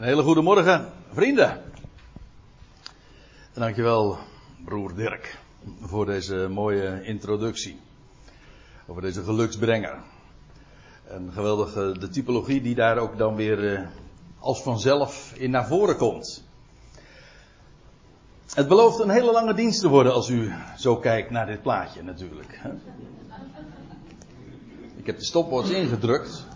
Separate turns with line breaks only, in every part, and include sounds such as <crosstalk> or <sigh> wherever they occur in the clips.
Een hele goede morgen, vrienden. En dankjewel, broer Dirk, voor deze mooie introductie. Over deze geluksbrenger. En geweldig de typologie die daar ook dan weer eh, als vanzelf in naar voren komt. Het belooft een hele lange dienst te worden als u zo kijkt naar dit plaatje natuurlijk. Ik heb de stopwatch ingedrukt,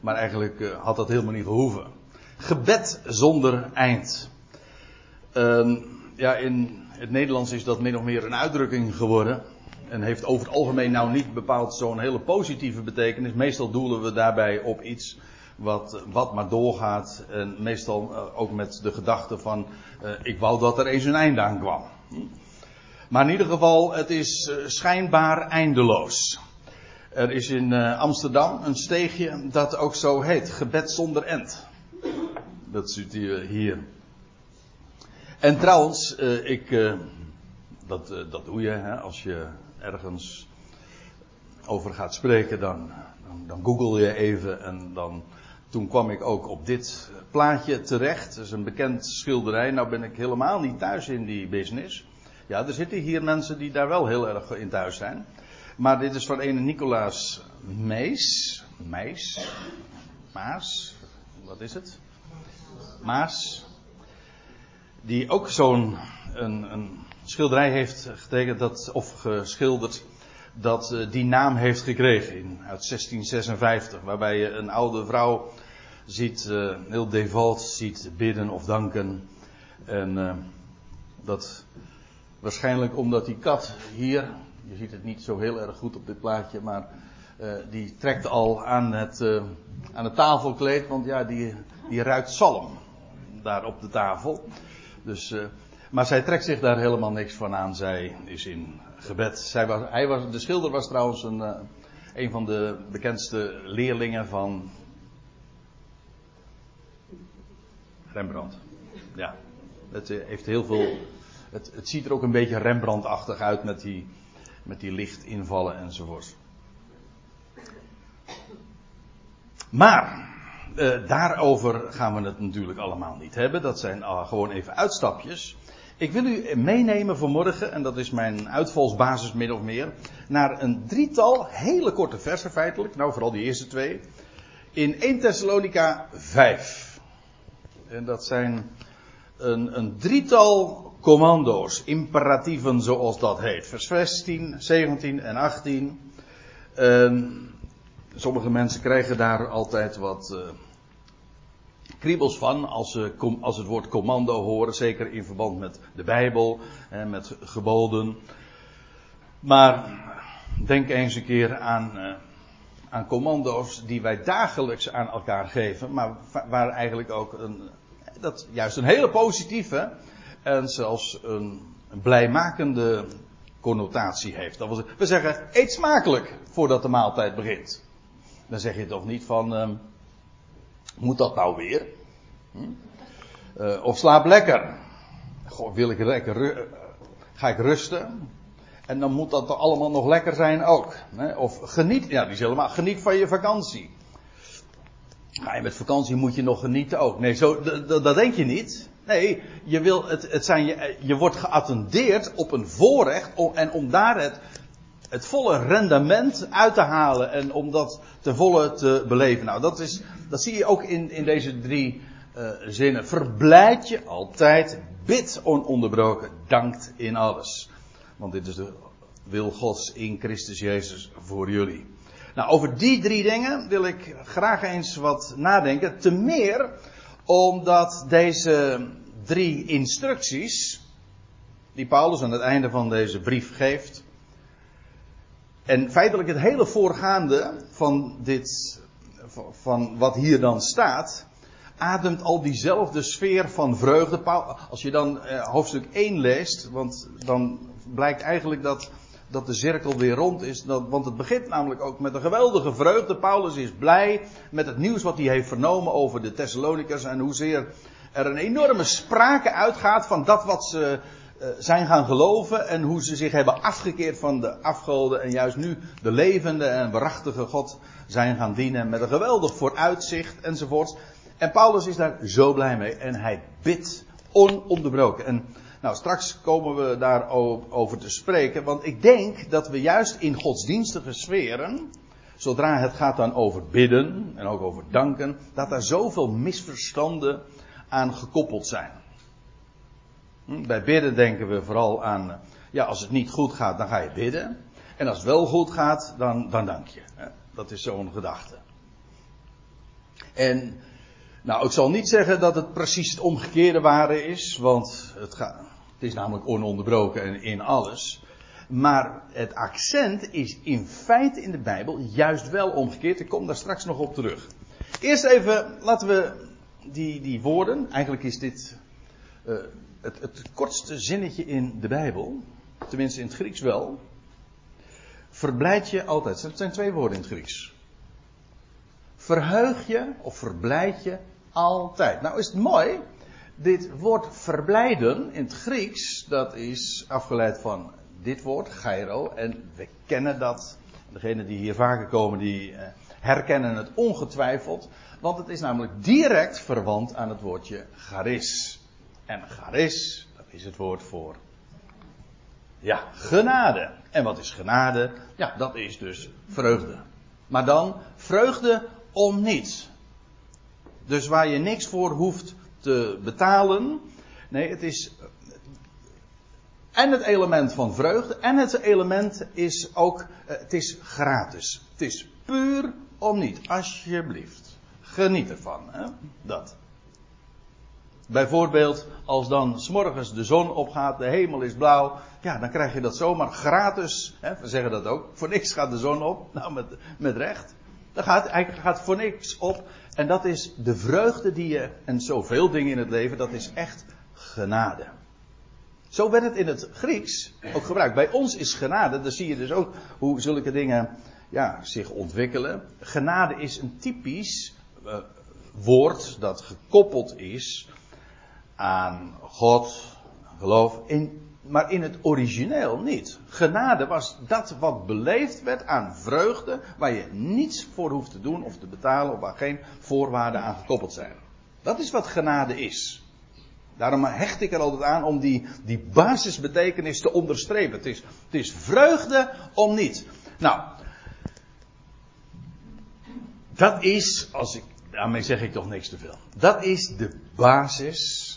maar eigenlijk eh, had dat helemaal niet gehoeven. Gebed zonder eind. Uh, ja, in het Nederlands is dat min of meer een uitdrukking geworden. En heeft over het algemeen nou niet bepaald zo'n hele positieve betekenis. Meestal doelen we daarbij op iets wat, wat maar doorgaat. En meestal uh, ook met de gedachte van, uh, ik wou dat er eens een einde aan kwam. Maar in ieder geval, het is uh, schijnbaar eindeloos. Er is in Amsterdam een steegje dat ook zo heet, gebed zonder end. Dat ziet u hier. En trouwens, uh, ik, uh, dat, uh, dat doe je hè, als je ergens over gaat spreken, dan, dan, google je even en dan, toen kwam ik ook op dit plaatje terecht. Dat is een bekend schilderij. Nou ben ik helemaal niet thuis in die business. Ja, er zitten hier mensen die daar wel heel erg in thuis zijn. Maar dit is van een Nicolaas Mees. Mees. Maas. Wat is het? Maas. Die ook zo'n een, een, schilderij heeft getekend dat, of geschilderd. Dat uh, die naam heeft gekregen in, uit 1656. Waarbij je een oude vrouw ziet, uh, heel devout ziet bidden of danken. En uh, dat waarschijnlijk omdat die kat hier, je ziet het niet zo heel erg goed op dit plaatje, maar die trekt al aan het, aan het tafelkleed, want ja, die, die ruikt zalm daar op de tafel. Dus, uh, maar zij trekt zich daar helemaal niks van aan. Zij is in gebed. Zij was, hij was, de schilder was trouwens een, uh, een van de bekendste leerlingen van Rembrandt. Ja, het uh, heeft heel veel. Het, het, ziet er ook een beetje Rembrandt-achtig uit met die, met die lichtinvallen enzovoort. Maar uh, daarover gaan we het natuurlijk allemaal niet hebben. Dat zijn uh, gewoon even uitstapjes. Ik wil u meenemen vanmorgen, en dat is mijn uitvalsbasis min of meer, naar een drietal hele korte versen feitelijk. Nou, vooral die eerste twee. In 1 Thessalonica 5. En dat zijn een, een drietal commando's, imperatieven zoals dat heet. Vers 16, 17 en 18. Uh, sommige mensen krijgen daar altijd wat uh, kriebels van als ze als het woord commando horen, zeker in verband met de Bijbel en met geboden. Maar denk eens een keer aan, uh, aan commando's die wij dagelijks aan elkaar geven, maar waar eigenlijk ook een, dat juist een hele positieve en zelfs een, een blijmakende connotatie heeft. Dat we zeggen, eet smakelijk voordat de maaltijd begint. Dan zeg je toch niet van, uh, moet dat nou weer? Hm? Uh, of slaap lekker. Goh, wil ik lekker, ga ik rusten? En dan moet dat allemaal nog lekker zijn ook. Hè? Of geniet, ja, die is helemaal, geniet van je vakantie. Ga je met vakantie moet je nog genieten ook. Nee, zo, dat denk je niet. Nee, je, wil het, het zijn, je, je wordt geattendeerd op een voorrecht en om daar het het volle rendement uit te halen en om dat ten volle te beleven. Nou, dat, is, dat zie je ook in, in deze drie uh, zinnen. Verblijd je altijd, bid ononderbroken, dankt in alles. Want dit is de wil Gods in Christus Jezus voor jullie. Nou, over die drie dingen wil ik graag eens wat nadenken. Te meer omdat deze drie instructies, die Paulus aan het einde van deze brief geeft, en feitelijk het hele voorgaande van dit, van wat hier dan staat, ademt al diezelfde sfeer van vreugde. Als je dan eh, hoofdstuk 1 leest, want dan blijkt eigenlijk dat, dat de cirkel weer rond is. Want het begint namelijk ook met een geweldige vreugde. Paulus is blij met het nieuws wat hij heeft vernomen over de Thessalonicers en hoezeer er een enorme sprake uitgaat van dat wat ze zijn gaan geloven en hoe ze zich hebben afgekeerd van de afgoden en juist nu de levende en waarachtige God zijn gaan dienen met een geweldig vooruitzicht enzovoort. En Paulus is daar zo blij mee en hij bidt ononderbroken. En nou, straks komen we daarover te spreken, want ik denk dat we juist in godsdienstige sferen, zodra het gaat dan over bidden en ook over danken, dat daar zoveel misverstanden aan gekoppeld zijn. Hm, bij bidden denken we vooral aan, ja, als het niet goed gaat, dan ga je bidden. En als het wel goed gaat, dan, dan dank je. Dat is zo'n gedachte. En, nou, ik zal niet zeggen dat het precies het omgekeerde ware is, want het, het is namelijk ononderbroken in alles. Maar het accent is in feite in de Bijbel juist wel omgekeerd. Ik kom daar straks nog op terug. Eerst even, laten we die, die woorden, eigenlijk is dit uh, het, het kortste zinnetje in de Bijbel, tenminste in het Grieks wel. Verblijd je altijd. Het zijn twee woorden in het Grieks. Verheug je of verblijd je altijd. Nou is het mooi. Dit woord verblijden in het Grieks, dat is afgeleid van dit woord, gyro. En we kennen dat. Degenen die hier vaker komen, die eh, herkennen het ongetwijfeld. Want het is namelijk direct verwant aan het woordje charis. En charis, dat is het woord voor. Ja, genade. En wat is genade? Ja, dat is dus vreugde. Maar dan vreugde om niets. Dus waar je niks voor hoeft te betalen. Nee, het is. En het element van vreugde. En het element is ook. Eh, het is gratis. Het is puur om niet. Alsjeblieft. Geniet ervan. Hè? Dat. Bijvoorbeeld, als dan s'morgens de zon opgaat, de hemel is blauw. Ja, dan krijg je dat zomaar gratis. Hè? We zeggen dat ook. Voor niks gaat de zon op. <laughs> Nou, met, met recht. Dan gaat, hij gaat voor niks op. En dat is de vreugde die je, en zoveel dingen in het leven, dat is echt genade. Zo werd het in het Grieks ook gebruikt. Bij ons is genade, dan zie je dus ook hoe zulke dingen ja, zich ontwikkelen. Genade is een typisch uh, woord dat gekoppeld is aan God, geloof, in, maar in het origineel niet. Genade was dat wat beleefd werd aan vreugde, waar je niets voor hoeft te doen of te betalen, of waar geen voorwaarden aan gekoppeld zijn. Dat is wat genade is. Daarom hecht ik er altijd aan om die, die basisbetekenis te onderstrepen. Het is, het is vreugde om niet. Nou, dat is, als ik, daarmee zeg ik toch niks te veel. Dat is de basis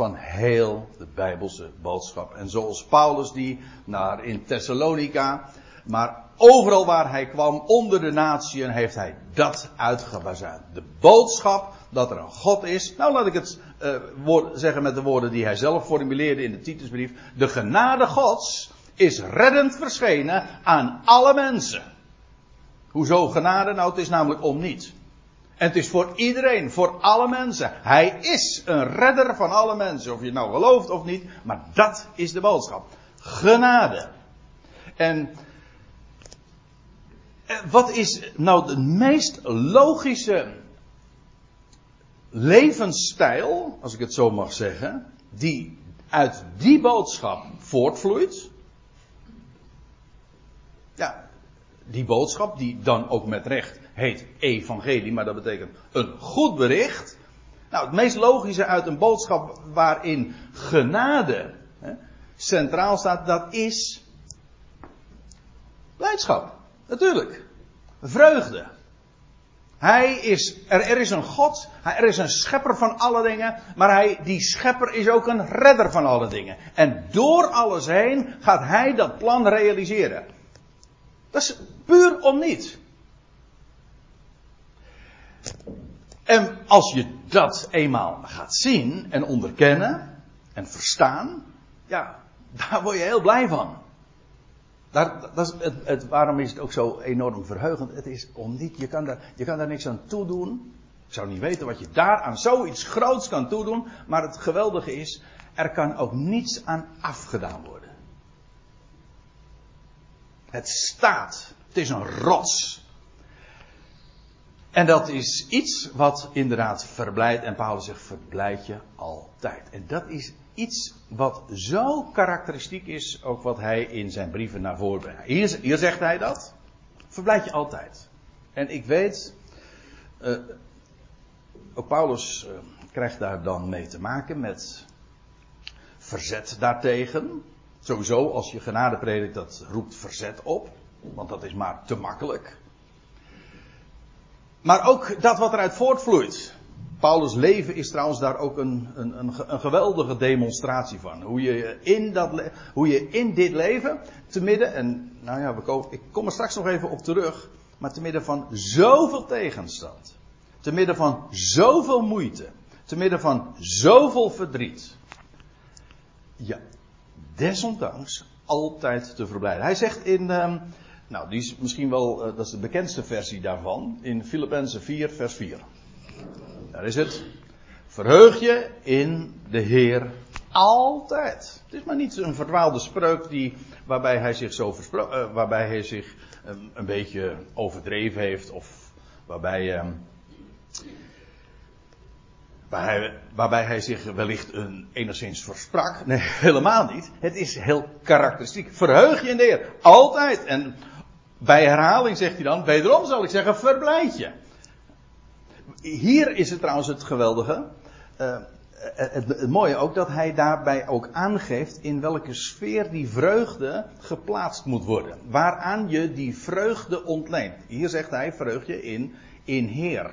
van heel de Bijbelse boodschap. En zoals Paulus die naar in Thessalonica, maar overal waar hij kwam onder de natieën heeft hij dat uitgebazuind. De boodschap dat er een God is. Nou laat ik het uh, woord, zeggen met de woorden die hij zelf formuleerde in de Titusbrief. De genade Gods is reddend verschenen aan alle mensen. Hoezo genade? Nou, het is namelijk om niet. En het is voor iedereen, voor alle mensen. Hij is een redder van alle mensen. Of je nou gelooft of niet. Maar dat is de boodschap. Genade. En wat is nou de meest logische levensstijl, als ik het zo mag zeggen, die uit die boodschap voortvloeit? Ja, die boodschap die dan ook met recht heet evangelie, maar dat betekent een goed bericht. Nou, het meest logische uit een boodschap waarin genade hè, centraal staat, dat is blijdschap. Natuurlijk. Vreugde. Hij is, er, er is een God, er is een schepper van alle dingen, maar hij, die schepper is ook een redder van alle dingen. En door alles heen gaat hij dat plan realiseren. Dat is puur om niet. En als je dat eenmaal gaat zien en onderkennen en verstaan, ja, daar word je heel blij van. Dat is het, waarom is het ook zo enorm verheugend? Het is om je kan, daar, je kan daar niks aan toedoen. Ik zou niet weten wat je daar aan zoiets groots kan toedoen. Maar het geweldige is, er kan ook niets aan afgedaan worden. Het staat. Het is een rots. En dat is iets wat inderdaad verblijdt. En Paulus zegt: verblijd je altijd. En dat is iets wat zo karakteristiek is, ook wat hij in zijn brieven naar voren brengt. Hier, zegt hij dat. Verblijd je altijd. En ik weet, uh, ook Paulus uh, krijgt daar dan mee te maken met verzet daartegen. Sowieso, als je genade predikt, dat roept verzet op. Want dat is maar te makkelijk. Maar ook dat wat eruit voortvloeit. Paulus' leven is trouwens daar ook een, een, een, geweldige demonstratie van. Hoe je, in dat, hoe je in dit leven, te midden, en nou ja, ik kom er straks nog even op terug, maar te midden van zoveel tegenstand, te midden van zoveel moeite, te midden van zoveel verdriet, ja, desondanks altijd te verblijden. Hij zegt in, um, nou die is misschien wel, uh, dat is de bekendste versie daarvan, in Filippenzen 4 vers 4. Daar is het. Verheug je in de Heer altijd. Het is maar niet een verdwaalde spreuk die, waarbij hij zich zo verspro- uh, waarbij hij zich um, een beetje overdreven heeft of waarbij, waar hij, waarbij hij zich wellicht een, enigszins versprak. Nee, <laughs> helemaal niet. Het is heel karakteristiek. Verheug je in de Heer. Altijd. En bij herhaling zegt hij dan, wederom zal ik zeggen, verblijd je. Hier is het trouwens het geweldige. Uh, het, het, mooie ook dat hij daarbij ook aangeeft in welke sfeer die vreugde geplaatst moet worden. Waaraan je die vreugde ontleent. Hier zegt hij: verheug je in, in Heer.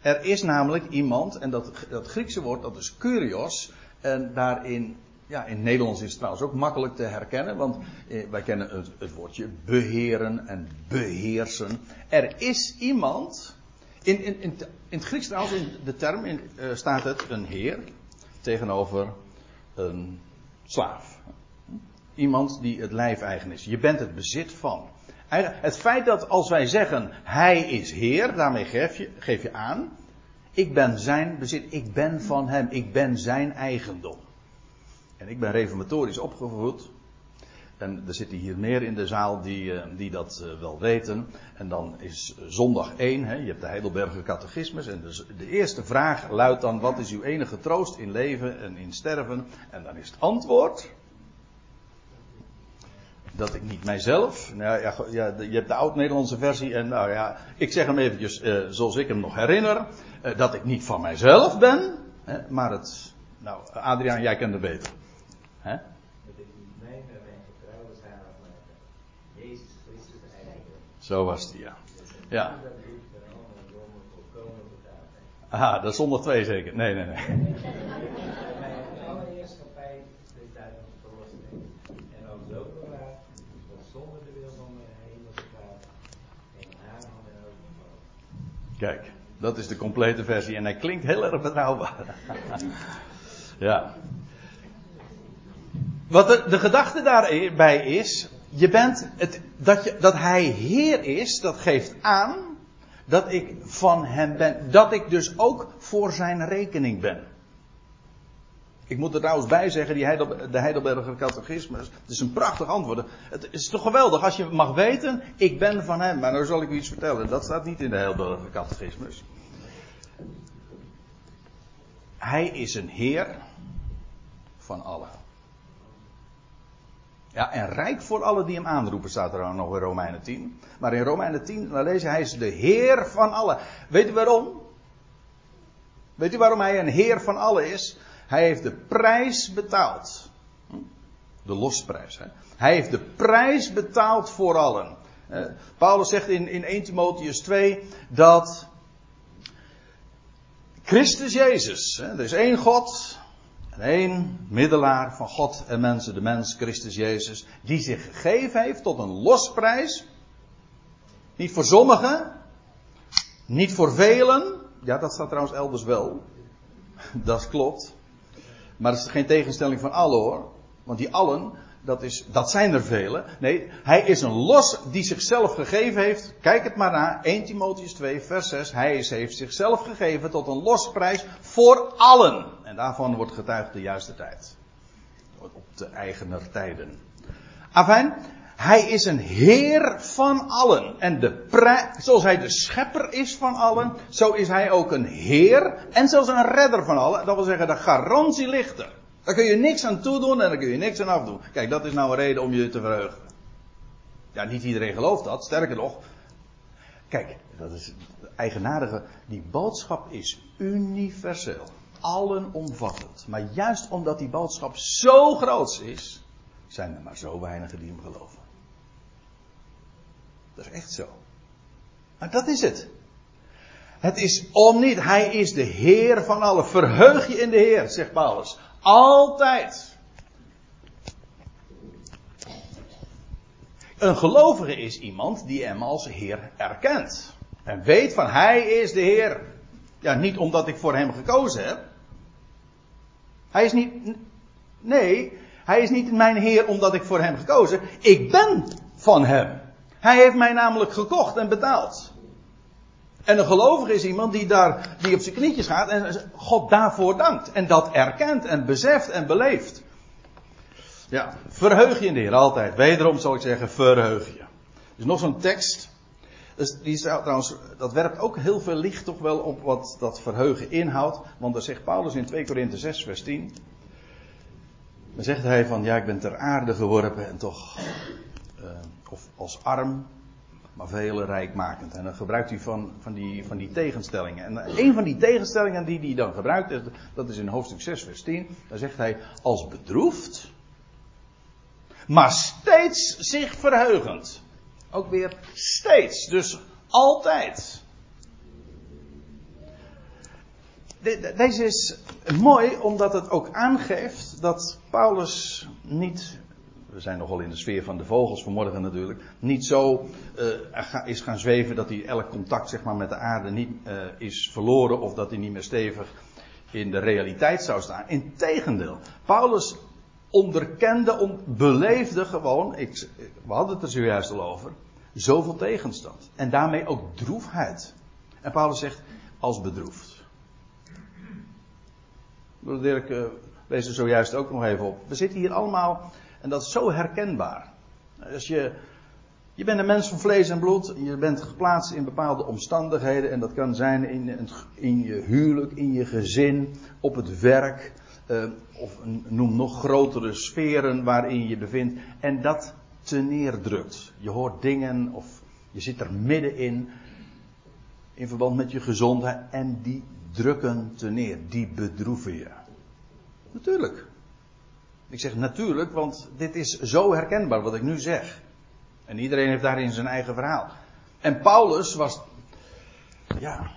Er is namelijk iemand, en dat, dat Griekse woord dat is kurios. En daarin, ja, in het Nederlands is het trouwens ook makkelijk te herkennen, want eh, wij kennen het, het woordje beheren en beheersen. Er is iemand in, in, in, in het Grieks trouwens, in de term in, uh, staat het een heer tegenover een slaaf. Iemand die het lijfeigen is. Je bent het bezit van. Het feit dat als wij zeggen hij is heer, daarmee geef je, geef je aan. Ik ben zijn bezit, ik ben van hem, ik ben zijn eigendom. En ik ben reformatorisch opgevoed. En er zitten hier meer in de zaal die, die dat wel weten. En dan is zondag 1, hè, je hebt de Heidelberger catechismus. En dus de eerste vraag luidt dan: wat is uw enige troost in leven en in sterven? En dan is het antwoord. Dat ik niet mijzelf. Nou ja, ja je hebt de oud-Nederlandse versie. En nou ja, ik zeg hem eventjes uh, zoals ik hem nog herinner. Uh, dat ik niet van mijzelf ben. Hè, maar het. Nou, Adriaan, jij kent het beter. Hè? Was die, ja. Ja. Dat is zondag 2 zeker. Nee, nee, nee. <laughs>
Mijn allereerste bij de tijd van verlossing. En ook zo bewaard, dat zonder de wil van de hemelse vader. En haar hand en ook
Kijk, dat is de complete versie en hij klinkt heel erg betrouwbaar. <laughs> ja. Wat de, gedachte daarbij is, je bent het, dat, je, dat hij Heer is, dat geeft aan dat ik van hem ben. Dat ik dus ook voor zijn rekening ben. Ik moet er trouwens bij zeggen, die Heidel, de Heidelberger catechismus. Het is een prachtig antwoord. Het is toch geweldig als je mag weten, ik ben van hem. Maar nou zal ik u iets vertellen. Dat staat niet in de Heidelberger catechismus. Hij is een Heer van allen. Ja, en rijk voor alle die hem aanroepen, staat er dan nog in Romeinen 10. Maar in Romeinen 10, dan lezen hij is de Heer van allen. Weet u waarom? Weet u waarom hij een Heer van allen is? Hij heeft de prijs betaald. Hm? De losprijs. Hè? Hij heeft de prijs betaald voor allen. Paulus zegt in, in 1 Timotheus 2 dat Christus Jezus, hè, er is één God, en één middelaar van God en mensen, de mens Christus Jezus, die zich gegeven heeft tot een losprijs. Niet voor sommigen, niet voor velen. Ja, dat staat trouwens elders wel. Dat klopt. Maar dat is geen tegenstelling van allen hoor. Want die allen, dat, is, dat zijn er velen. Nee, hij is een los die zichzelf gegeven heeft. Kijk het maar na. 1 Timotheus 2, vers 6. Hij heeft zichzelf gegeven tot een losprijs voor allen. En daarvan wordt getuigd de juiste tijd. Op de eigener tijden. Afijn, hij is een heer van allen. En de zoals hij de schepper is van allen, zo is hij ook een heer en zelfs een redder van allen. Dat wil zeggen, de garantie ligt. Daar kun je niks aan toedoen en daar kun je niks aan afdoen. Kijk, dat is nou een reden om je te verheugen. Ja, niet iedereen gelooft dat. Sterker nog. Kijk, dat is, eigenaardige, die boodschap is universeel. Allenomvattend. Maar juist omdat die boodschap zo groot is, zijn er maar zo weinigen die hem geloven. Dat is echt zo. Maar dat is het. Het is om niet. Hij is de Heer van allen. Verheug je in de Heer, zegt Paulus. Altijd. Een gelovige is iemand die hem als Heer erkent. En weet van Hij is de Heer. Ja, niet omdat ik voor Hem gekozen heb. Hij is niet. Nee, Hij is niet mijn Heer omdat ik voor Hem gekozen. Ik ben van Hem. Hij heeft mij namelijk gekocht en betaald. En een gelovige is iemand die daar, die op zijn knietjes gaat en God daarvoor dankt. En dat erkent en beseft en beleeft. Ja, verheug je in de Heer altijd. Wederom zal ik zeggen, verheug je. Dus nog zo'n tekst. Dus die trouwens, dat werpt ook heel veel licht toch wel op wat dat verheugen inhoudt. Want daar zegt Paulus in 2 Korinthe 6 vers 10. Dan zegt hij van, ja ik ben ter aarde geworpen en toch, uh, of als arm, maar vele rijkmakend. En dan gebruikt hij van, van, die, van die tegenstellingen. En een van die tegenstellingen die hij dan gebruikt, dat is in hoofdstuk 6 vers 10. Daar zegt hij, als bedroefd, maar steeds zich verheugend. Ook weer steeds, dus altijd. Deze is mooi omdat het ook aangeeft dat Paulus niet, we zijn nogal in de sfeer van de vogels vanmorgen natuurlijk, niet zo uh, is gaan zweven dat hij elk contact zeg maar, met de aarde niet uh, is verloren of dat hij niet meer stevig in de realiteit zou staan. Integendeel, Paulus onderkende, on, beleefde gewoon, ik, we hadden het er zojuist al over, zoveel tegenstand. En daarmee ook droefheid. En Paulus zegt, als bedroefd. Dirk uh, wees er zojuist ook nog even op. We zitten hier allemaal, en dat is zo herkenbaar. Als je, je bent een mens van vlees en bloed, je bent geplaatst in bepaalde omstandigheden, en dat kan zijn in, in je huwelijk, in je gezin, op het werk, uh, of noem nog grotere sferen waarin je bevindt, en dat te neerdrukt. Je hoort dingen of je zit er middenin in verband met je gezondheid en die drukken te neer, die bedroeven je. Natuurlijk. Ik zeg natuurlijk, want dit is zo herkenbaar wat ik nu zeg. En iedereen heeft daarin zijn eigen verhaal. En Paulus was, ja,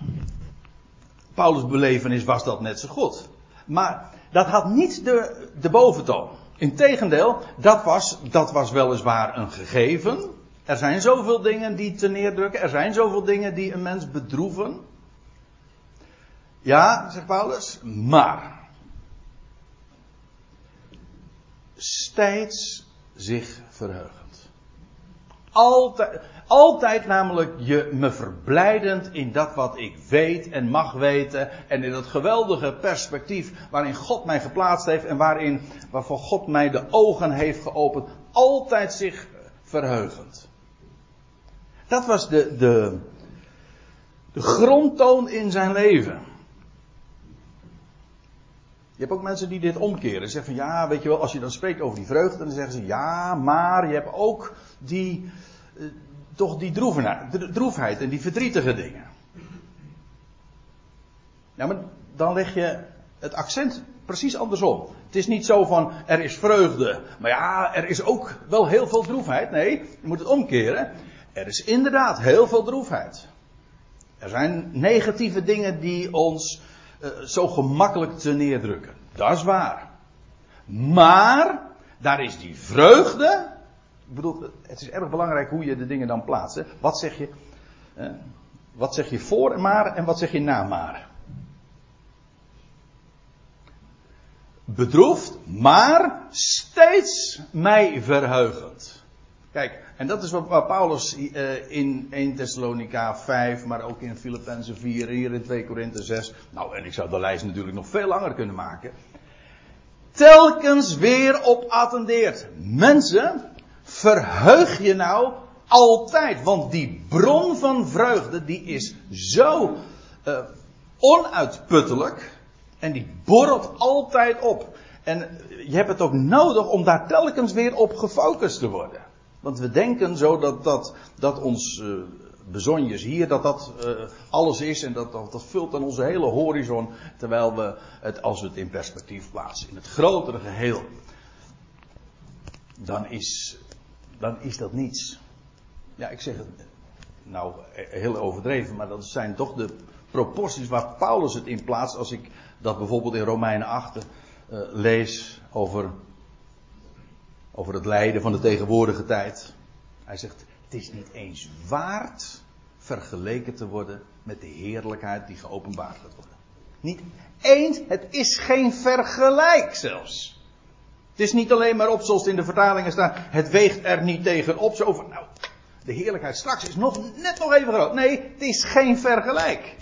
Paulus' belevenis was dat net zo goed. Maar dat had niet de, de boventoon. Integendeel, dat was, dat was weliswaar een gegeven. Er zijn zoveel dingen die te neerdrukken. Er zijn zoveel dingen die een mens bedroeven. Ja, zegt Paulus, maar. Steeds zich verheugend. Altijd, altijd namelijk je me verblijdend in dat wat ik weet en mag weten. En in dat geweldige perspectief waarin God mij geplaatst heeft en waarin, waarvoor God mij de ogen heeft geopend. Altijd zich verheugend. Dat was de, de, de grondtoon in zijn leven. Je hebt ook mensen die dit omkeren. Zeggen van ja, weet je wel, als je dan spreekt over die vreugde, dan zeggen ze ja, maar je hebt ook die, toch die droefheid en die verdrietige dingen. Ja, maar dan leg je het accent precies andersom. Het is niet zo van er is vreugde, maar ja, er is ook wel heel veel droefheid. Nee, je moet het omkeren. Er is inderdaad heel veel droefheid. Er zijn negatieve dingen die ons uh, zo gemakkelijk te neerdrukken. Dat is waar. Maar daar is die vreugde ik bedoel, het is erg belangrijk hoe je de dingen dan plaatst. Wat zeg je? Eh, wat zeg je voor maar en wat zeg je na maar? Bedroefd, maar steeds mij verheugend. Kijk, en dat is wat Paulus uh, in 1 Thessalonica 5, maar ook in Filippenzen 4, hier in 2 Korinthe 6. Nou, en ik zou de lijst natuurlijk nog veel langer kunnen maken. Telkens weer op attendeert. Mensen, verheug je nou altijd. Want die bron van vreugde, die is zo uh, onuitputtelijk. En die borrelt altijd op. En je hebt het ook nodig om daar telkens weer op gefocust te worden. Want we denken zo dat, dat, dat ons, uh, bezonjes hier, dat dat uh, alles is en dat, dat, dat vult dan onze hele horizon, terwijl we het, als we het in perspectief plaatsen, in het grotere geheel, dan is, dan is dat niets. Ja, ik zeg het, nou, heel overdreven, maar dat zijn toch de proporties waar Paulus het in plaatst, als ik dat bijvoorbeeld in Romeinen 8 uh, lees over, over het lijden van de tegenwoordige tijd. Hij zegt, het is niet eens waard vergeleken te worden met de heerlijkheid die geopenbaard gaat worden. Niet eens, het is geen vergelijk zelfs. Het is niet alleen maar op zoals in de vertalingen staat, het weegt er niet tegen op. Zo van, nou, de heerlijkheid straks is nog, net nog even groot. Nee, het is geen vergelijk.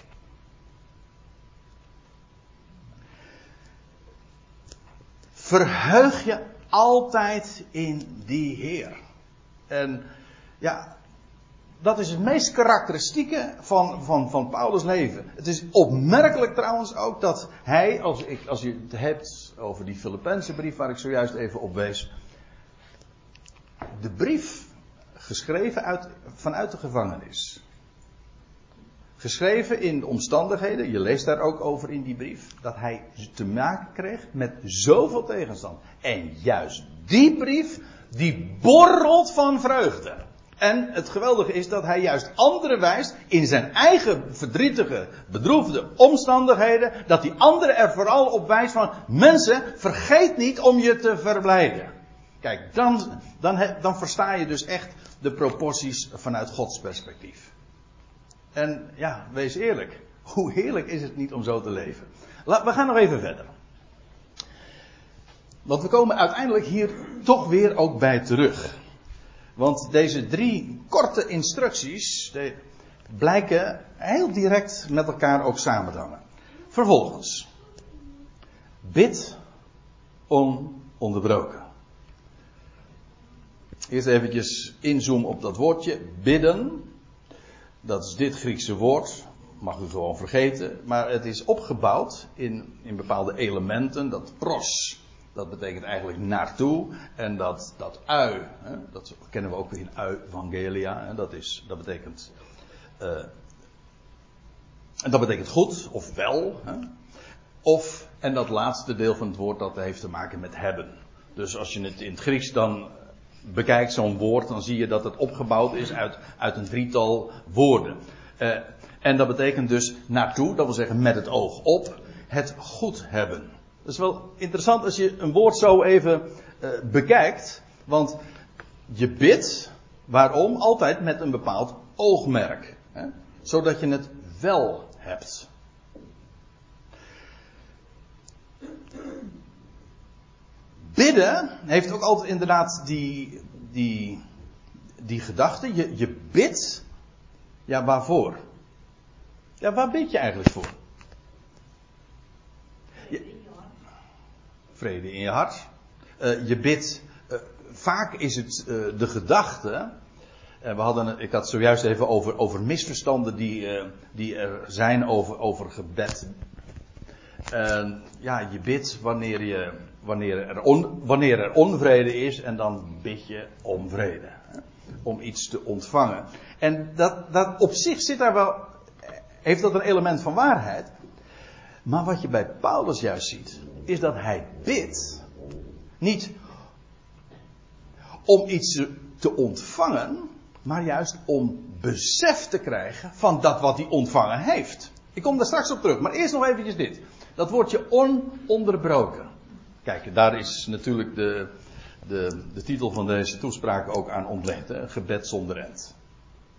Verheug je altijd in die Heer. En ja, dat is het meest karakteristieke van, van, van Paulus' leven. Het is opmerkelijk trouwens ook dat hij, als, ik, als je het hebt over die Filipijnse brief waar ik zojuist even op wees. De brief geschreven uit, vanuit de gevangenis. Geschreven in omstandigheden, je leest daar ook over in die brief, dat hij te maken kreeg met zoveel tegenstand. En juist die brief, die borrelt van vreugde. En het geweldige is dat hij juist anderen wijst in zijn eigen verdrietige, bedroefde omstandigheden, dat die anderen er vooral op wijst van mensen, vergeet niet om je te verblijden. Kijk, dan, dan, dan versta je dus echt de proporties vanuit Gods perspectief. En ja, wees eerlijk. Hoe heerlijk is het niet om zo te leven? we gaan nog even verder. Want we komen uiteindelijk hier toch weer ook bij terug. Want deze drie korte instructies blijken heel direct met elkaar ook samen te hangen. Vervolgens. Bid ononderbroken. Eerst eventjes inzoomen op dat woordje bidden. Dat is dit Griekse woord. Mag u gewoon vergeten. Maar het is opgebouwd in, in bepaalde elementen. Dat pros. Dat betekent eigenlijk naartoe. En dat, dat ui. Hè, dat kennen we ook in evangelia. Hè, dat, is, dat betekent. Uh, dat betekent goed of wel. Hè. Of, en dat laatste deel van het woord dat heeft te maken met hebben. Dus als je het in het Grieks dan bekijkt, zo'n woord, dan zie je dat het opgebouwd is uit, uit een drietal woorden. Uh, en dat betekent dus naartoe, dat wil zeggen met het oog op, het goed hebben. Dat is wel interessant als je een woord zo even uh, bekijkt. Want je bidt, waarom? Altijd met een bepaald oogmerk. Hè? Zodat je het wel hebt. Bidden heeft ook altijd inderdaad die, die, die gedachte. Je, je bidt. Ja, waarvoor? Ja, waar bid je eigenlijk voor? vrede in je hart. Uh, je bidt. Uh, vaak is het uh, de gedachte. we hadden, ik had zojuist even over, over misverstanden die, die er zijn over, over gebed. Ja, je bidt wanneer, je, wanneer, er wanneer er onvrede is en dan bid je om vrede. Om iets te ontvangen. En dat, dat op zich zit daar wel, heeft dat een element van waarheid. Maar wat je bij Paulus juist ziet, is dat hij bidt. Niet om iets te ontvangen, maar juist om besef te krijgen van dat wat hij ontvangen heeft. Ik kom daar straks op terug, maar eerst nog eventjes dit. Dat woordje ononderbroken. Kijk, daar is natuurlijk de, de, de titel van deze toespraak ook aan ontleend. Hè? Gebed zonder end.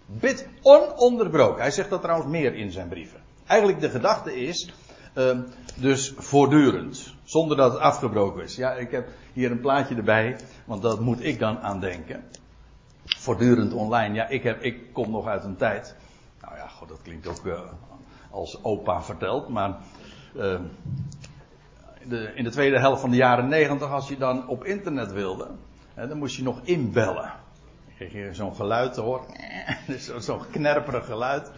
Bid ononderbroken. Hij zegt dat trouwens meer in zijn brieven. Eigenlijk de gedachte is, uh, dus voortdurend. Zonder dat het afgebroken is. Ja, ik heb hier een plaatje erbij, want dat moet ik dan aan denken. Voortdurend online. Ja, ik, heb, ik kom nog uit een tijd. Nou ja, god, dat klinkt ook uh, als opa verteld, maar. Uh, de, in de tweede helft van de jaren negentig, als je dan op internet wilde, hè, dan moest je nog inbellen. Dan kreeg je zo'n geluid te horen. <laughs> Zo'n knerperig geluid.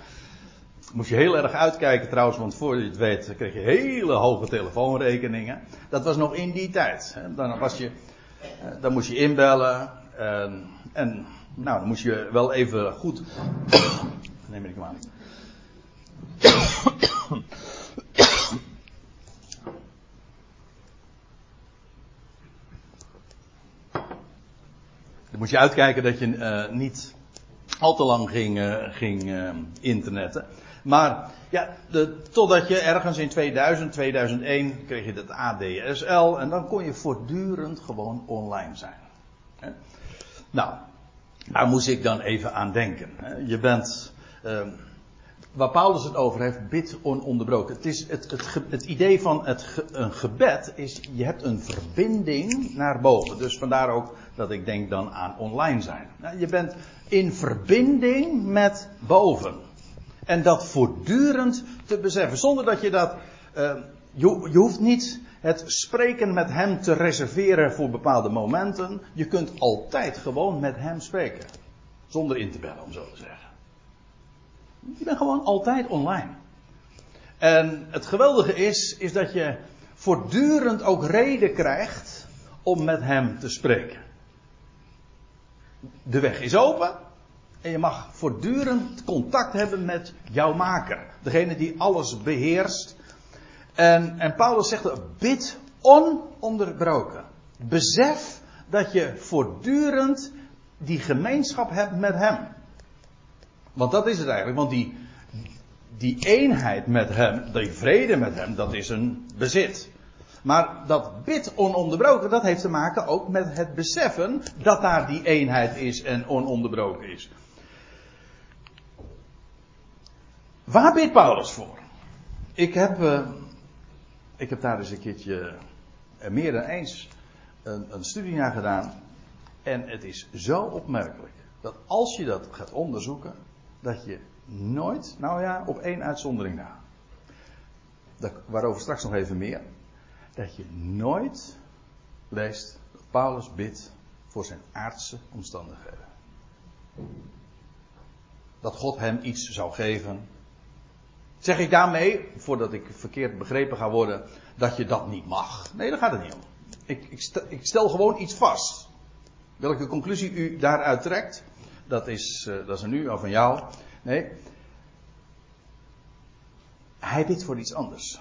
Moest je heel erg uitkijken trouwens, want voor je het weet kreeg je hele hoge telefoonrekeningen. Dat was nog in die tijd. Dan, was je, eh, dan moest je inbellen. En, en nou, dan moest je wel even goed <coughs> neem me niet kwalijk. Dan moet je uitkijken dat je uh, niet al te lang ging, uh, ging uh, internetten. Maar ja, de, totdat je ergens in 2000, 2001 kreeg je het ADSL en dan kon je voortdurend gewoon online zijn. Nou, daar moest ik dan even aan denken. Je bent, ehm, waar Paulus het over heeft, bid ononderbroken. Het, is het, het, het idee van het, een gebed is, je hebt een verbinding naar boven. Dus vandaar ook dat ik denk dan aan online zijn. Nou, je bent in verbinding met boven. En dat voortdurend te beseffen. Zonder dat je dat. Uh, je, je, hoeft niet het spreken met hem te reserveren voor bepaalde momenten. Je kunt altijd gewoon met hem spreken. Zonder in te bellen, om zo te zeggen. Je bent gewoon altijd online. En het geweldige is, is dat je voortdurend ook reden krijgt om met hem te spreken. De weg is open. En je mag voortdurend contact hebben met jouw maker. Degene die alles beheerst. En, en Paulus zegt, bid ononderbroken. Besef dat je voortdurend die gemeenschap hebt met hem. Want dat is het eigenlijk. Want die, die eenheid met hem, die vrede met hem, dat is een bezit. Maar dat bid ononderbroken, dat heeft te maken ook met het beseffen dat daar die eenheid is en ononderbroken is. Waar bidt Paulus voor? Ik heb, uh, ik heb daar eens een keertje uh, meer dan eens een, een, studie naar gedaan. En het is zo opmerkelijk dat als je dat gaat onderzoeken, dat je nooit, nou ja, op één uitzondering na. Dat, waarover straks nog even meer. Dat je nooit leest dat Paulus bidt voor zijn aardse omstandigheden. Dat God hem iets zou geven Zeg ik daarmee, voordat ik verkeerd begrepen ga worden, dat je dat niet mag? Nee, daar gaat het niet om. Ik, stel, ik stel gewoon iets vast. Welke conclusie u daaruit trekt, dat is, uh, dat is een u of van jou. Nee. Hij bidt voor iets anders.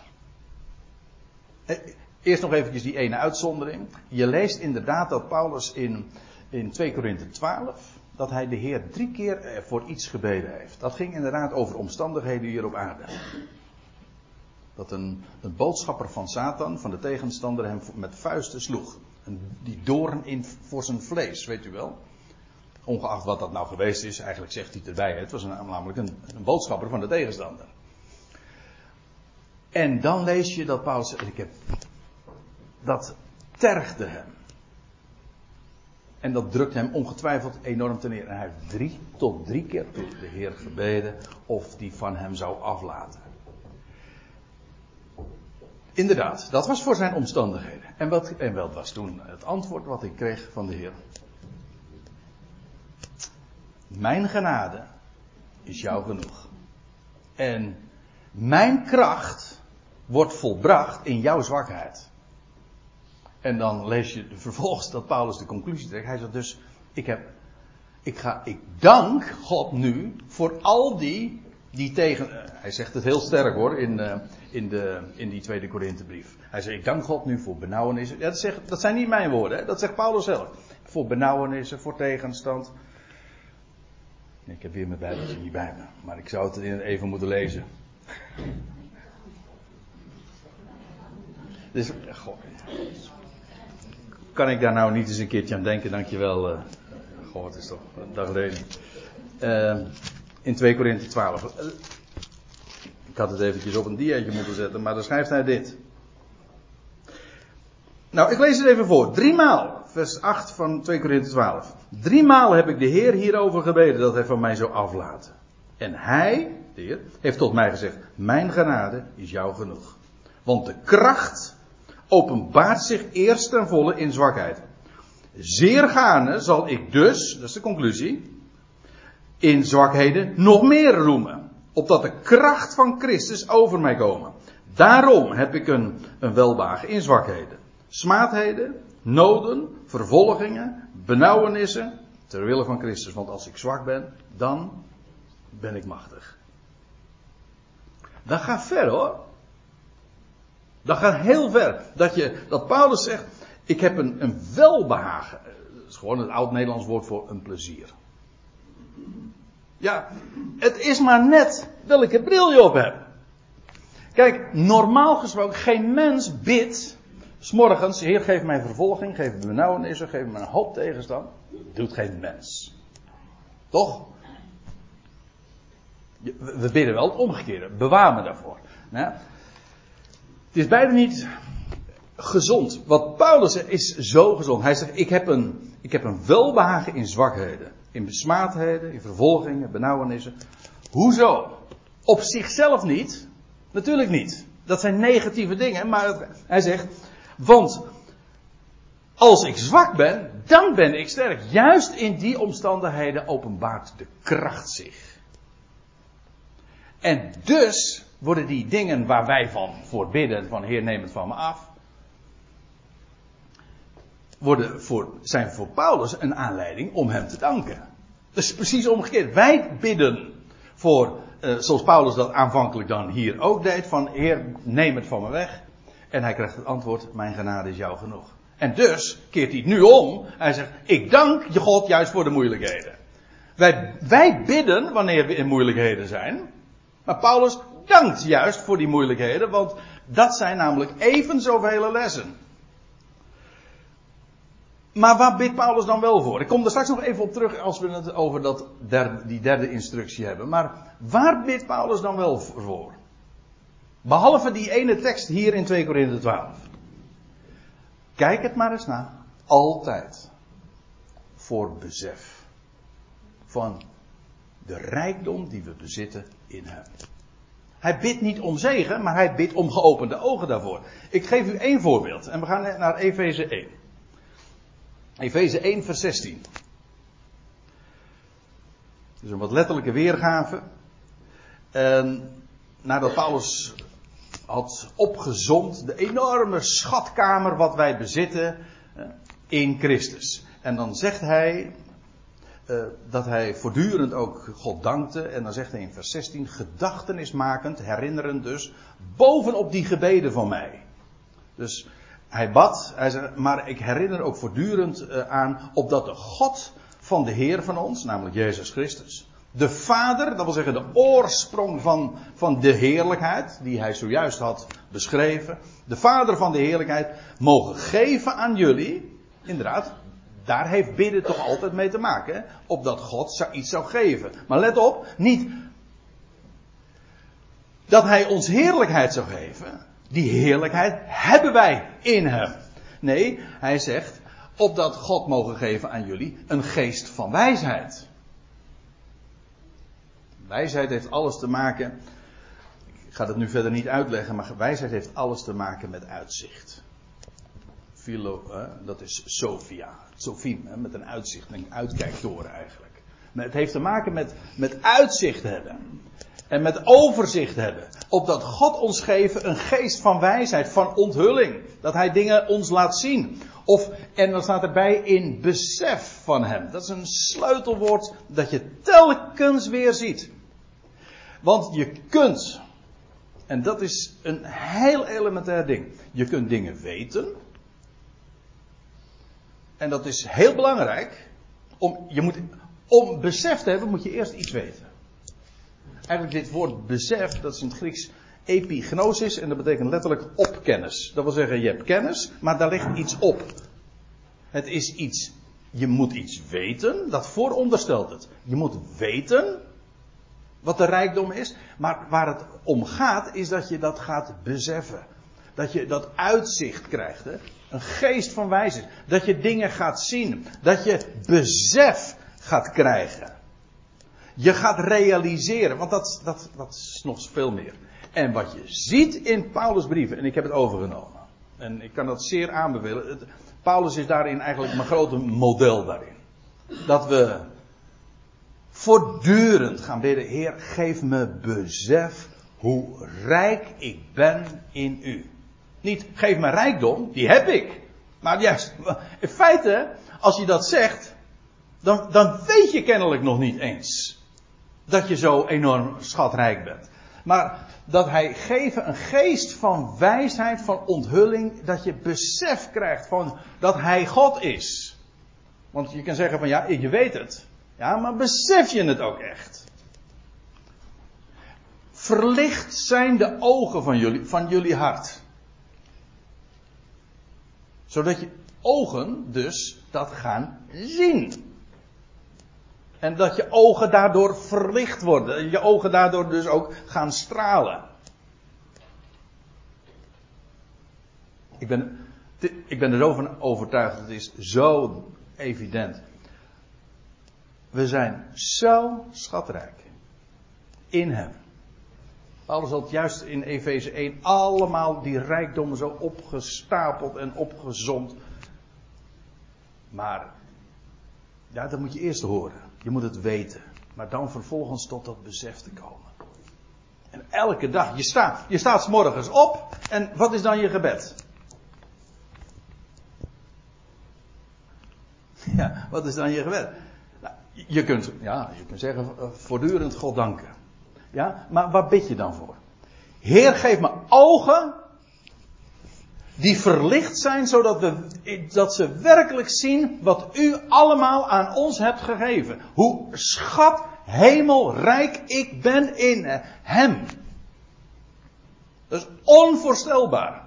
Eh, eerst nog eventjes die ene uitzondering. Je leest inderdaad dat Paulus in, in 2 Korinthe 12 dat hij de Heer drie keer voor iets gebeden heeft. Dat ging inderdaad over omstandigheden hier op aarde. Dat een, een boodschapper van Satan, van de tegenstander, hem met vuisten sloeg. Die doorn in voor zijn vlees, weet u wel. Ongeacht wat dat nou geweest is, eigenlijk zegt hij erbij. Het was namelijk een, een boodschapper van de tegenstander. En dan lees je dat Paulus zegt, ik heb, dat tergde hem. En dat drukt hem ongetwijfeld enorm ten neer. En hij heeft drie tot drie keer toe de Heer gebeden of die van hem zou aflaten. Inderdaad, dat was voor zijn omstandigheden. En wat, en wat was toen het antwoord wat ik kreeg van de Heer? Mijn genade is jou genoeg. En mijn kracht wordt volbracht in jouw zwakheid. En dan lees je vervolgens dat Paulus de conclusie trekt. Hij zegt dus, ik heb, ik ga, ik dank God nu voor al die, die tegen, uh, hij zegt het heel sterk hoor, in, uh, in, de, in die tweede Korinthebrief. Hij zegt, ik dank God nu voor benauwenissen. Dat, dat zijn niet mijn woorden, hè? dat zegt Paulus zelf. Voor benauwenissen, voor tegenstand. Ik heb weer mijn bijbeltje niet bij me, maar ik zou het even moeten lezen. Dus, goh kan ik daar nou niet eens een keertje aan denken, dankjewel. Uh, goh, het is toch een dag. Uh, in 2 Korinthe 12. Uh, ik had het eventjes op een diaatje moeten zetten, maar dan schrijft hij dit. Nou, ik lees het even voor. Driemaal, vers 8 van 2 Korinthe 12. Driemaal heb ik de Heer hierover gebeden dat hij van mij zou aflaten. En hij, de Heer, heeft tot mij gezegd: Mijn genade is jou genoeg. Want de kracht openbaart zich eerst ten volle in zwakheid. Zeer gaarne zal ik dus, dat is de conclusie, in zwakheden nog meer roemen. Opdat de kracht van Christus over mij komen. Daarom heb ik een, een in zwakheden. Smaadheden, noden, vervolgingen, benauwenissen. Ter wille van Christus. Want als ik zwak ben, dan ben ik machtig. Dat gaat ver hoor. Dat gaat heel ver. Dat, je, dat Paulus zegt, ik heb een, een welbehagen. Dat is gewoon het oud-Nederlands woord voor een plezier. Ja, het is maar net welke bril je op hebt. Kijk, normaal gesproken, geen mens bidt. S'morgens, Heer, geef mij vervolging, geef me benauwenissen, geef me een hoop tegenstand. Doet geen mens. Toch? We bidden wel het omgekeerde. Bewaar me daarvoor. het is bijna niet gezond. Wat Paulus zegt is zo gezond. Hij zegt: ik heb, een, ik heb een welbehagen in zwakheden. In besmaadheden, in vervolgingen, benauwenissen. Hoezo? Op zichzelf niet. Natuurlijk niet. Dat zijn negatieve dingen. Maar hij zegt: Want als ik zwak ben, dan ben ik sterk. Juist in die omstandigheden openbaart de kracht zich. En dus worden die dingen waar wij van voor bidden, van Heer neem het van me af, worden voor, zijn voor Paulus een aanleiding om hem te danken. Is precies omgekeerd. Wij bidden voor, uh, zoals Paulus dat aanvankelijk dan hier ook deed, van Heer neem het van me weg. En hij krijgt het antwoord, mijn genade is jou genoeg. En dus keert hij nu om. Hij zegt, ik dank je God juist voor de moeilijkheden. Wij, wij bidden wanneer we in moeilijkheden zijn. Maar Paulus dankt juist voor die moeilijkheden, want dat zijn namelijk even zoveel lessen. Maar waar bidt Paulus dan wel voor? Ik kom er straks nog even op terug als we het over dat die derde instructie hebben. Maar waar bidt Paulus dan wel voor? Behalve die ene tekst hier in 2 Korinthe 12. Kijk het maar eens na. Altijd. Voor besef. Van de rijkdom die we bezitten in hem. Hij bidt niet om zegen, maar hij bidt om geopende ogen daarvoor. Ik geef u één voorbeeld en we gaan naar Efeze 1. Efeze 1, vers 16. Dus een wat letterlijke weergave. En nadat Paulus had opgezond de enorme schatkamer wat wij bezitten eh, in Christus. En dan zegt hij uh, dat hij voortdurend ook God dankte. En dan zegt hij in vers 16, gedachtenismakend, herinnerend dus, bovenop die gebeden van mij. Dus hij bad, hij zei, maar ik herinner ook voortdurend uh, aan, opdat de God van de Heer van ons, namelijk Jezus Christus, de Vader, dat wil zeggen de oorsprong van, van de heerlijkheid, die hij zojuist had beschreven, de Vader van de heerlijkheid, mogen geven aan jullie, inderdaad, daar heeft bidden toch altijd mee te maken. Hè? Opdat God iets zou geven. Maar let op, niet dat hij ons heerlijkheid zou geven. Die heerlijkheid hebben wij in hem. Nee, hij zegt, opdat God mogen geven aan jullie een geest van wijsheid. Wijsheid heeft alles te maken. Ik ga dat nu verder niet uitleggen, maar wijsheid heeft alles te maken met uitzicht. Philo, dat is Sophia. Sophiem, met een uitzicht, een uitkijktoren eigenlijk. Maar het heeft te maken met, met uitzicht hebben. En met overzicht hebben. Opdat God ons geven een geest van wijsheid, van onthulling. Dat Hij dingen ons laat zien. Of, en dan staat erbij in besef van Hem. Dat is een sleutelwoord dat je telkens weer ziet. Want je kunt, en dat is een heel elementair ding. Je kunt dingen weten. En dat is heel belangrijk. Om, je moet, om besef te hebben moet je eerst iets weten. Eigenlijk dit woord besef, dat is in het Grieks epignosis en dat betekent letterlijk opkennis. Dat wil zeggen, je hebt kennis, maar daar ligt iets op. Het is iets, je moet iets weten, dat vooronderstelt het. Je moet weten wat de rijkdom is, maar waar het om gaat is dat je dat gaat beseffen. Dat je dat uitzicht krijgt. Hè? Een geest van wijsheid. Dat je dingen gaat zien. Dat je besef gaat krijgen. Je gaat realiseren. Want dat, dat, dat is nog veel meer. En wat je ziet in Paulus' brieven. En ik heb het overgenomen. En ik kan dat zeer aanbevelen. Paulus is daarin eigenlijk mijn grote model daarin. Dat we voortdurend gaan bidden. Heer, geef me besef hoe rijk ik ben in u. Niet geef me rijkdom, die heb ik. Maar juist, in feite, als je dat zegt, dan, dan weet je kennelijk nog niet eens dat je zo enorm schatrijk bent. Maar dat hij geven een geest van wijsheid, van onthulling, dat je besef krijgt van dat hij God is. Want je kan zeggen van ja, je weet het. Ja, maar besef je het ook echt? Verlicht zijn de ogen van jullie, van jullie hart. Zodat je ogen dus dat gaan zien. En dat je ogen daardoor verlicht worden. Je ogen daardoor dus ook gaan stralen. Ik ben, ik ben er zo van overtuigd. Het is zo evident. We zijn zo schatrijk. In hem. Paulus had juist in Efeze 1 allemaal die rijkdommen zo opgestapeld en opgezond. Maar, ja, dat moet je eerst horen. Je moet het weten. Maar dan vervolgens tot dat besef te komen. En elke dag, je staat, je staat s morgens op. En wat is dan je gebed? Ja, wat is dan je gebed? Je kunt, ja, je kunt zeggen, eh, voortdurend God danken. Ja, maar waar bid je dan voor? Heer, geef me ogen die verlicht zijn, zodat we, dat ze werkelijk zien wat u allemaal aan ons hebt gegeven. Hoe schat hemelrijk ik ben in hem. Dat is onvoorstelbaar.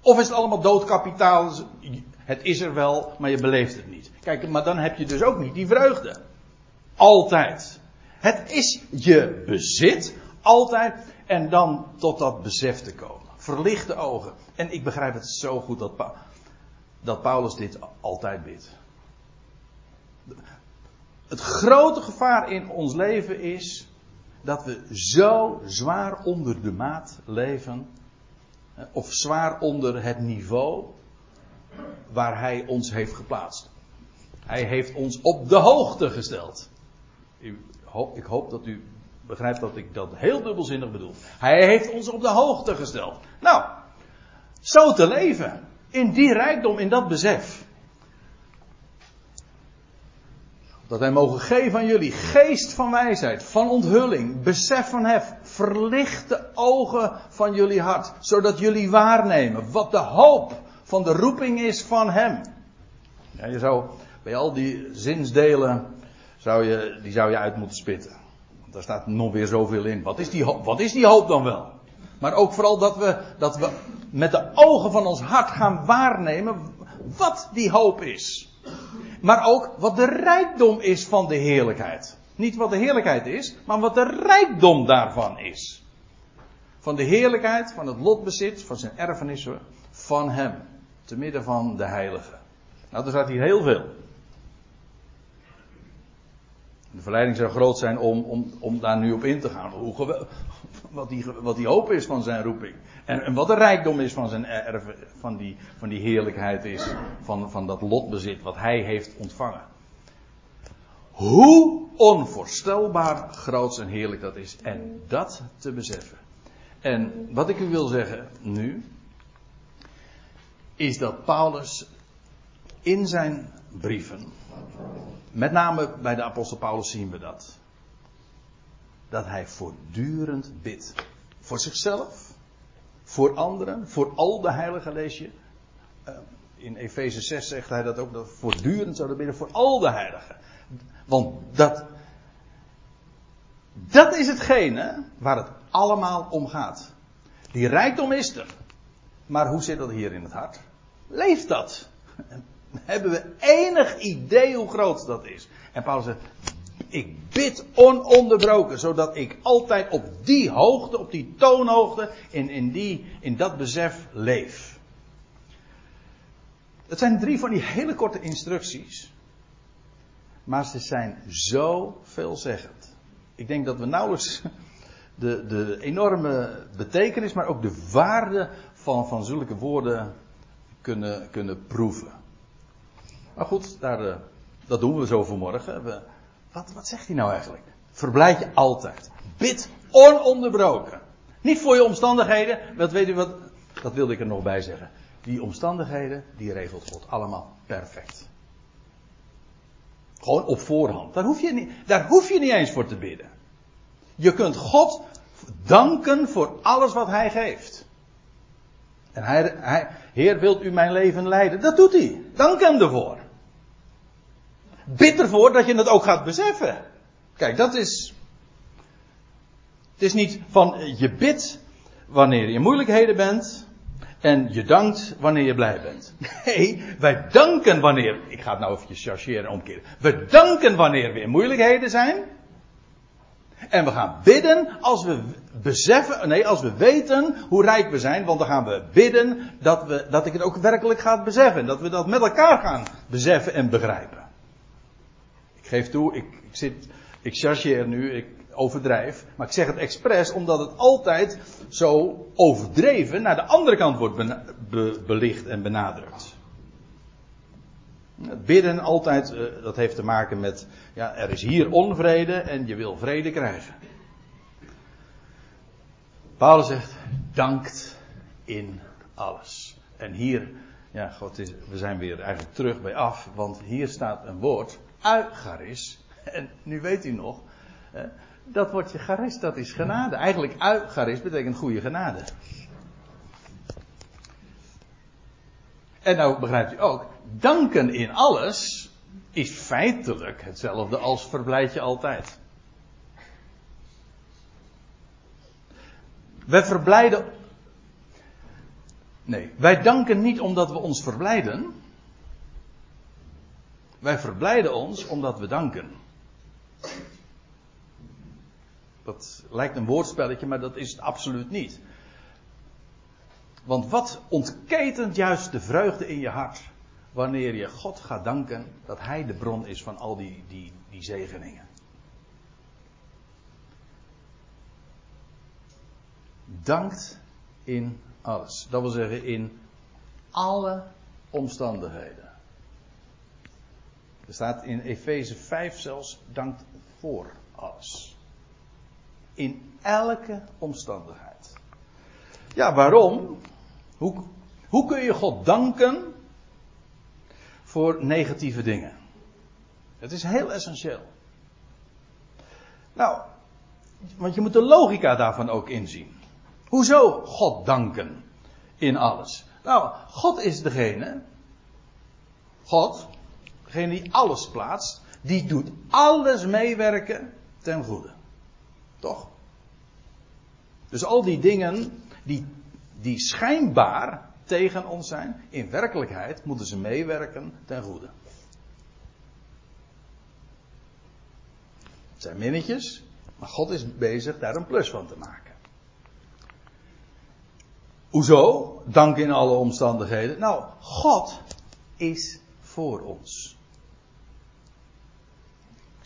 Of is het allemaal doodkapitaal? Het is er wel, maar je beleeft het niet. Kijk, maar dan heb je dus ook niet die vreugde. Altijd. Het is je bezit, altijd. En dan tot dat besef te komen. Verlichte ogen. En ik begrijp het zo goed dat, dat Paulus dit altijd bidt. Het grote gevaar in ons leven is dat we zo zwaar onder de maat leven. Of zwaar onder het niveau waar hij ons heeft geplaatst. Hij heeft ons op de hoogte gesteld. Ik hoop dat u begrijpt dat ik dat heel dubbelzinnig bedoel. Hij heeft ons op de hoogte gesteld. Nou, zo te leven. In die rijkdom, in dat besef. Dat wij mogen geven aan jullie geest van wijsheid, van onthulling, besef van hef, verlichte ogen van jullie hart, zodat jullie waarnemen wat de hoop van de roeping is van Hem. Ja, je zou bij al die zinsdelen, zou je, die zou je uit moeten spitten. Want daar staat nog weer zoveel in. Wat is die, wat is die hoop dan wel? Maar ook vooral dat we, dat we met de ogen van ons hart gaan waarnemen wat die hoop is. Maar ook wat de rijkdom is van de heerlijkheid. Niet wat de heerlijkheid is, maar wat de rijkdom daarvan is. Van de heerlijkheid, van het lotbezit, van zijn erfenissen, van hem te midden van de heiligen. Nou, er staat hier heel veel. De verleiding zou groot zijn om, om, om daar nu op in te gaan. Hoe, wat, die, wat die hoop is van zijn roeping. En, en wat de rijkdom is van, zijn erf, van, die, van die heerlijkheid is. Van, van dat lotbezit wat hij heeft ontvangen. Hoe onvoorstelbaar groot en heerlijk dat is. En dat te beseffen. En wat ik u wil zeggen nu is dat Paulus in zijn brieven, met name bij de apostel Paulus zien we dat, dat hij voortdurend bidt. Voor zichzelf, voor anderen, voor al de heiligen lees je. Eh, in Efeze 6 zegt hij dat ook, dat voortdurend zouden bidden voor al de heiligen. Want dat, dat is hetgene waar het allemaal om gaat. Die rijkdom is er. Maar hoe zit dat hier in het hart? Leeft dat? <laughs> Hebben we enig idee hoe groot dat is? En Paulus zegt, ik bid ononderbroken, zodat ik altijd op die hoogte, op die toonhoogte, in, in, die, in dat besef leef. Het zijn drie van die hele korte instructies, maar ze zijn zo veelzeggend. Ik denk dat we nauwelijks <laughs> de, de enorme betekenis, maar ook de waarde van, van zulke woorden kunnen, kunnen proeven. Maar goed, daar, uh, dat doen we zo vanmorgen. We, wat, wat zegt hij nou eigenlijk? Verblijd je altijd. Bid ononderbroken. Niet voor je omstandigheden. Dat weet u wat. Dat wilde ik er nog bij zeggen. Die omstandigheden, die regelt God allemaal perfect. Gewoon op voorhand. Daar hoef je niet, daar hoef je niet eens voor te bidden. Je kunt God danken voor alles wat Hij geeft. En hij, hij, Heer, wilt u mijn leven leiden? Dat doet hij. Dank hem ervoor. Bid ervoor dat je het ook gaat beseffen. Kijk, dat is. Het is niet van je bidt wanneer je in moeilijkheden bent. En je dankt wanneer je blij bent. <laughs> Nee, wij danken wanneer. Ik ga het nou even chargeren en omkeren. We danken wanneer we in moeilijkheden zijn. En we gaan bidden als we beseffen, nee, als we weten hoe rijk we zijn, want dan gaan we bidden dat, we, dat ik het ook werkelijk ga beseffen. Dat we dat met elkaar gaan beseffen en begrijpen. Ik geef toe, ik, zit, ik chargeer nu, ik overdrijf, maar ik zeg het expres omdat het altijd zo overdreven naar de andere kant wordt belicht en benadrukt. Bidden altijd, uh, dat heeft te maken met, ja, er is hier onvrede en je wil vrede krijgen. Paulus zegt, dankt in alles. En hier, ja, God we zijn weer eigenlijk terug bij af, want hier staat een woord, uigaris. En nu weet u nog, dat woordje garis, dat is genade. Eigenlijk uigaris betekent goede genade. En nou begrijpt u ook, danken in alles is feitelijk hetzelfde als verblijd je altijd. Wij verblijden. Nee, wij danken niet omdat we ons verblijden. Wij verblijden ons omdat we danken. Dat lijkt een woordspelletje, maar dat is het absoluut niet. Want wat ontketent juist de vreugde in je hart wanneer je God gaat danken dat Hij de bron is van al die, die, die zegeningen. Dankt in alles. Dat wil zeggen in alle omstandigheden. Er staat in Efeze 5 zelfs dankt voor alles. In elke omstandigheid. Ja, waarom? Hoe, hoe kun je God danken voor negatieve dingen? Het is heel essentieel. Nou, want je moet de logica daarvan ook inzien. Hoezo God danken in alles? Nou, God is degene, God, die alles plaatst, die doet alles meewerken ten goede. Toch? Dus al die dingen die die schijnbaar tegen ons zijn, in werkelijkheid moeten ze meewerken ten goede. Het zijn minnetjes, maar God is bezig daar een plus van te maken. Hoezo? Dank in alle omstandigheden. Nou, God is voor ons.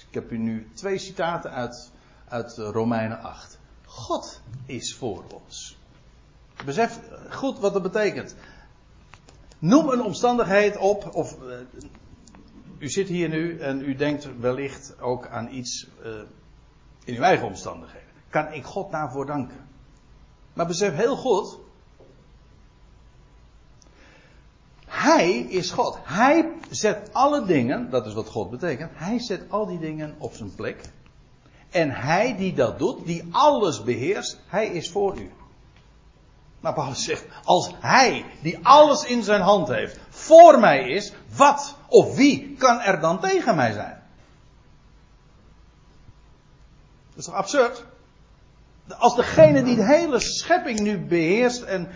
Ik heb u nu twee citaten uit, uit Romeinen 8. God is voor ons. Besef goed wat dat betekent. Noem een omstandigheid op, of uh, u zit hier nu en u denkt wellicht ook aan iets uh, in uw eigen omstandigheden. Kan ik God daarvoor danken? Maar besef heel goed. Hij is God. Hij zet alle dingen, dat is wat God betekent, hij zet al die dingen op zijn plek. En hij die dat doet, die alles beheerst, hij is voor u. Maar Paulus zegt, als hij, die alles in zijn hand heeft, voor mij is, wat of wie kan er dan tegen mij zijn? Dat is toch absurd? Als degene die de hele schepping nu beheerst en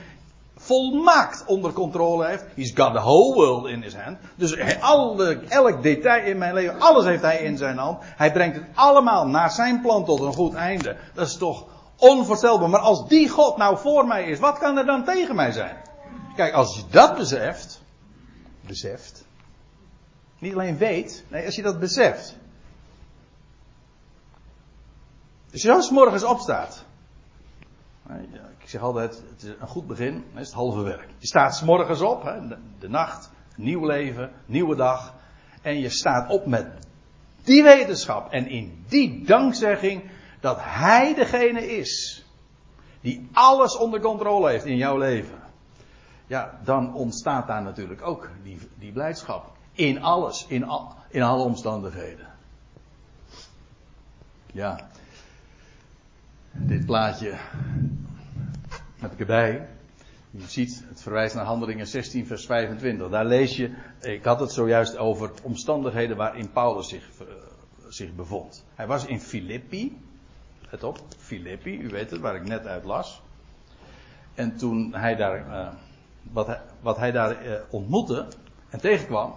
volmaakt onder controle heeft. He's got the whole world in his hand. Dus alle, elk detail in mijn leven, alles heeft hij in zijn hand. Hij brengt het allemaal naar zijn plan tot een goed einde. Dat is toch Onvoorstelbaar. Maar als die God nou voor mij is, wat kan er dan tegen mij zijn? Kijk, als je dat beseft, beseft, niet alleen weet, nee, als je dat beseft. Als je dan s morgens opstaat. Ik zeg altijd, het is een goed begin, dan is het halve werk. Je staat s morgens op, de nacht, nieuw leven, nieuwe dag. En je staat op met die wetenschap en in die dankzegging dat Hij degene is die alles onder controle heeft in jouw leven. Ja, dan ontstaat daar natuurlijk ook die, die blijdschap. In alles, in, in alle omstandigheden. Ja. Dit plaatje heb ik erbij. Je ziet, het verwijst naar Handelingen 16, vers 25. Daar lees je, ik had het zojuist over omstandigheden waarin Paulus zich, uh, zich bevond. Hij was in Filippi. Let op, Filippi, u weet het, waar ik net uit las. En toen hij daar, uh, wat, hij, wat hij daar uh, ontmoette en tegenkwam,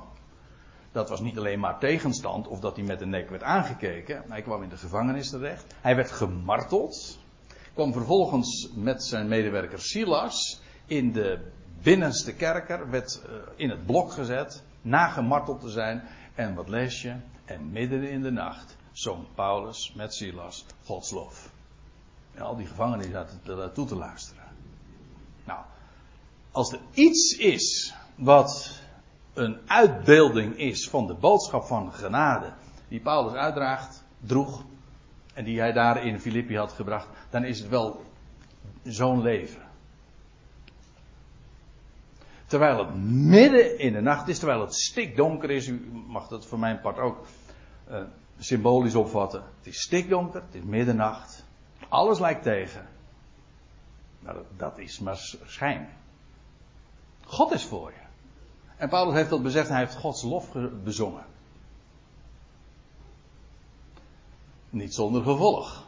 dat was niet alleen maar tegenstand of dat hij met de nek werd aangekeken. Hij kwam in de gevangenis terecht. Hij werd gemarteld. Kwam vervolgens met zijn medewerker Silas in de binnenste kerker. Werd in het blok gezet. Nagemarteld te zijn. En wat lees je? En midden in de nacht zong Paulus met Silas Gods lof. En al die gevangenen zaten daartoe te luisteren. Nou, als er iets is wat een uitbeelding is van de boodschap van genade die Paulus uitdraagt, droeg en die hij daar in Filippi had gebracht, dan is het wel zo'n leven. Terwijl het midden in de nacht is, terwijl het stikdonker is, u mag dat voor mijn part ook uh, symbolisch opvatten. Het is stikdonker, het is middernacht, alles lijkt tegen. Maar dat, dat is maar schijn. God is voor je. En Paulus heeft dat bezegd, hij heeft Gods lof bezongen. Niet zonder gevolg.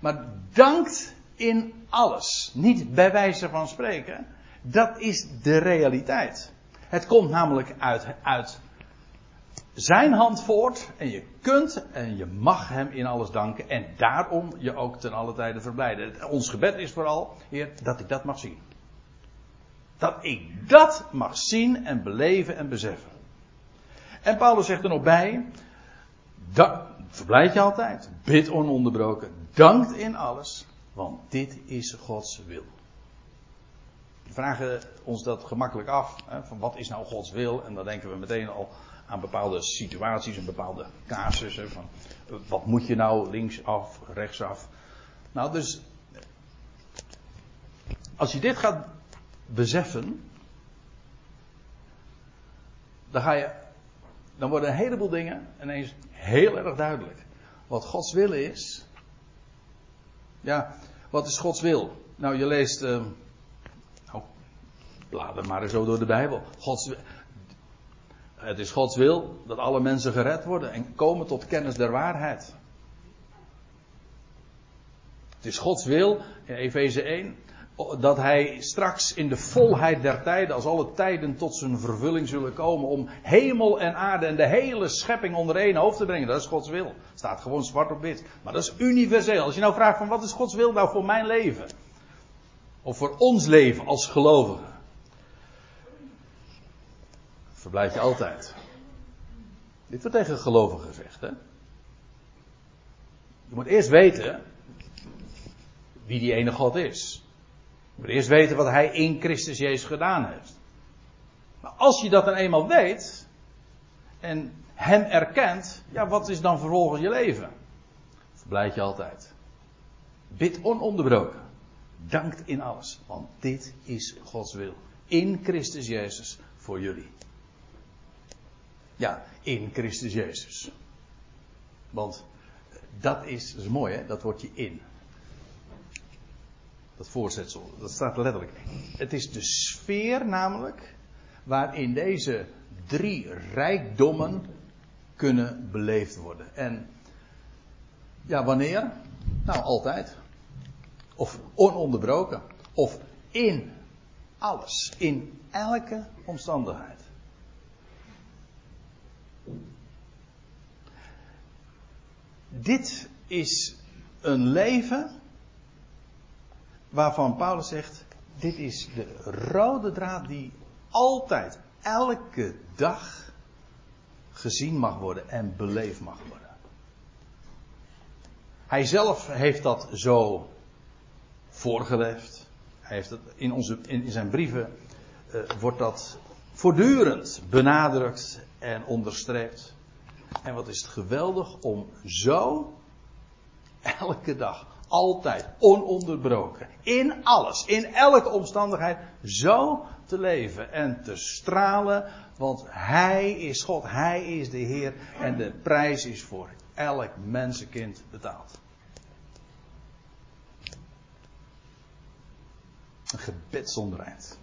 Maar dankt in alles. Niet bij wijze van spreken. Dat is de realiteit. Het komt namelijk uit, uit zijn hand voort. En je kunt en je mag hem in alles danken. En daarom je ook ten alle tijde verblijden. Ons gebed is vooral, Heer, dat ik dat mag zien. Dat ik dat mag zien en beleven en beseffen. En Paulus zegt er nog bij. Dat, verblijd je altijd. Bid ononderbroken. Dankt in alles. Want dit is Gods wil. We vragen ons dat gemakkelijk af. Hè, van wat is nou Gods wil? En dan denken we meteen al aan bepaalde situaties en bepaalde casussen. Van wat moet je nou linksaf, rechtsaf? Nou, dus. Als je dit gaat beseffen. Dan ga je. Dan worden een heleboel dingen ineens heel erg duidelijk. Wat Gods wil is. Ja, wat is Gods wil? Nou, je leest. Uh, nou, blader maar zo door de Bijbel. Gods, het is Gods wil dat alle mensen gered worden en komen tot kennis der waarheid. Het is Gods wil, in Efeze 1, dat hij straks in de volheid der tijden, als alle tijden tot zijn vervulling zullen komen, om hemel en aarde en de hele schepping onder één hoofd te brengen. Dat is Gods wil. Staat gewoon zwart op wit. Maar dat is universeel. Als je nou vraagt van wat is Gods wil nou voor mijn leven? Of voor ons leven als gelovigen? Verblijf je altijd. Dit wordt tegen gelovigen gezegd, hè? Je moet eerst weten wie die ene God is. Je moet eerst weten wat hij in Christus Jezus gedaan heeft. Maar als je dat dan eenmaal weet en hem erkent, ja, wat is dan vervolgens je leven? Verblijd je altijd. Bid ononderbroken. Dankt in alles, want dit is Gods wil. In Christus Jezus voor jullie. Ja, in Christus Jezus. Want dat is, dat is mooi hè, dat wordt je in. Dat voorzetsel, dat staat letterlijk. Het is de sfeer namelijk waarin deze drie rijkdommen kunnen beleefd worden. En ja, wanneer? Nou, altijd. Of ononderbroken. Of in alles. In elke omstandigheid. Dit is een leven waarvan Paulus zegt, dit is de rode draad die altijd, elke dag gezien mag worden en beleefd mag worden. Hij zelf heeft dat zo voorgeleefd. Hij heeft het in, onze, in, zijn brieven uh, wordt dat voortdurend benadrukt en onderstreept. En wat is het geweldig om zo elke dag altijd, ononderbroken, in alles, in elke omstandigheid, zo te leven en te stralen, want Hij is God, Hij is de Heer en de prijs is voor elk mensenkind betaald. Een gebed zonder eind.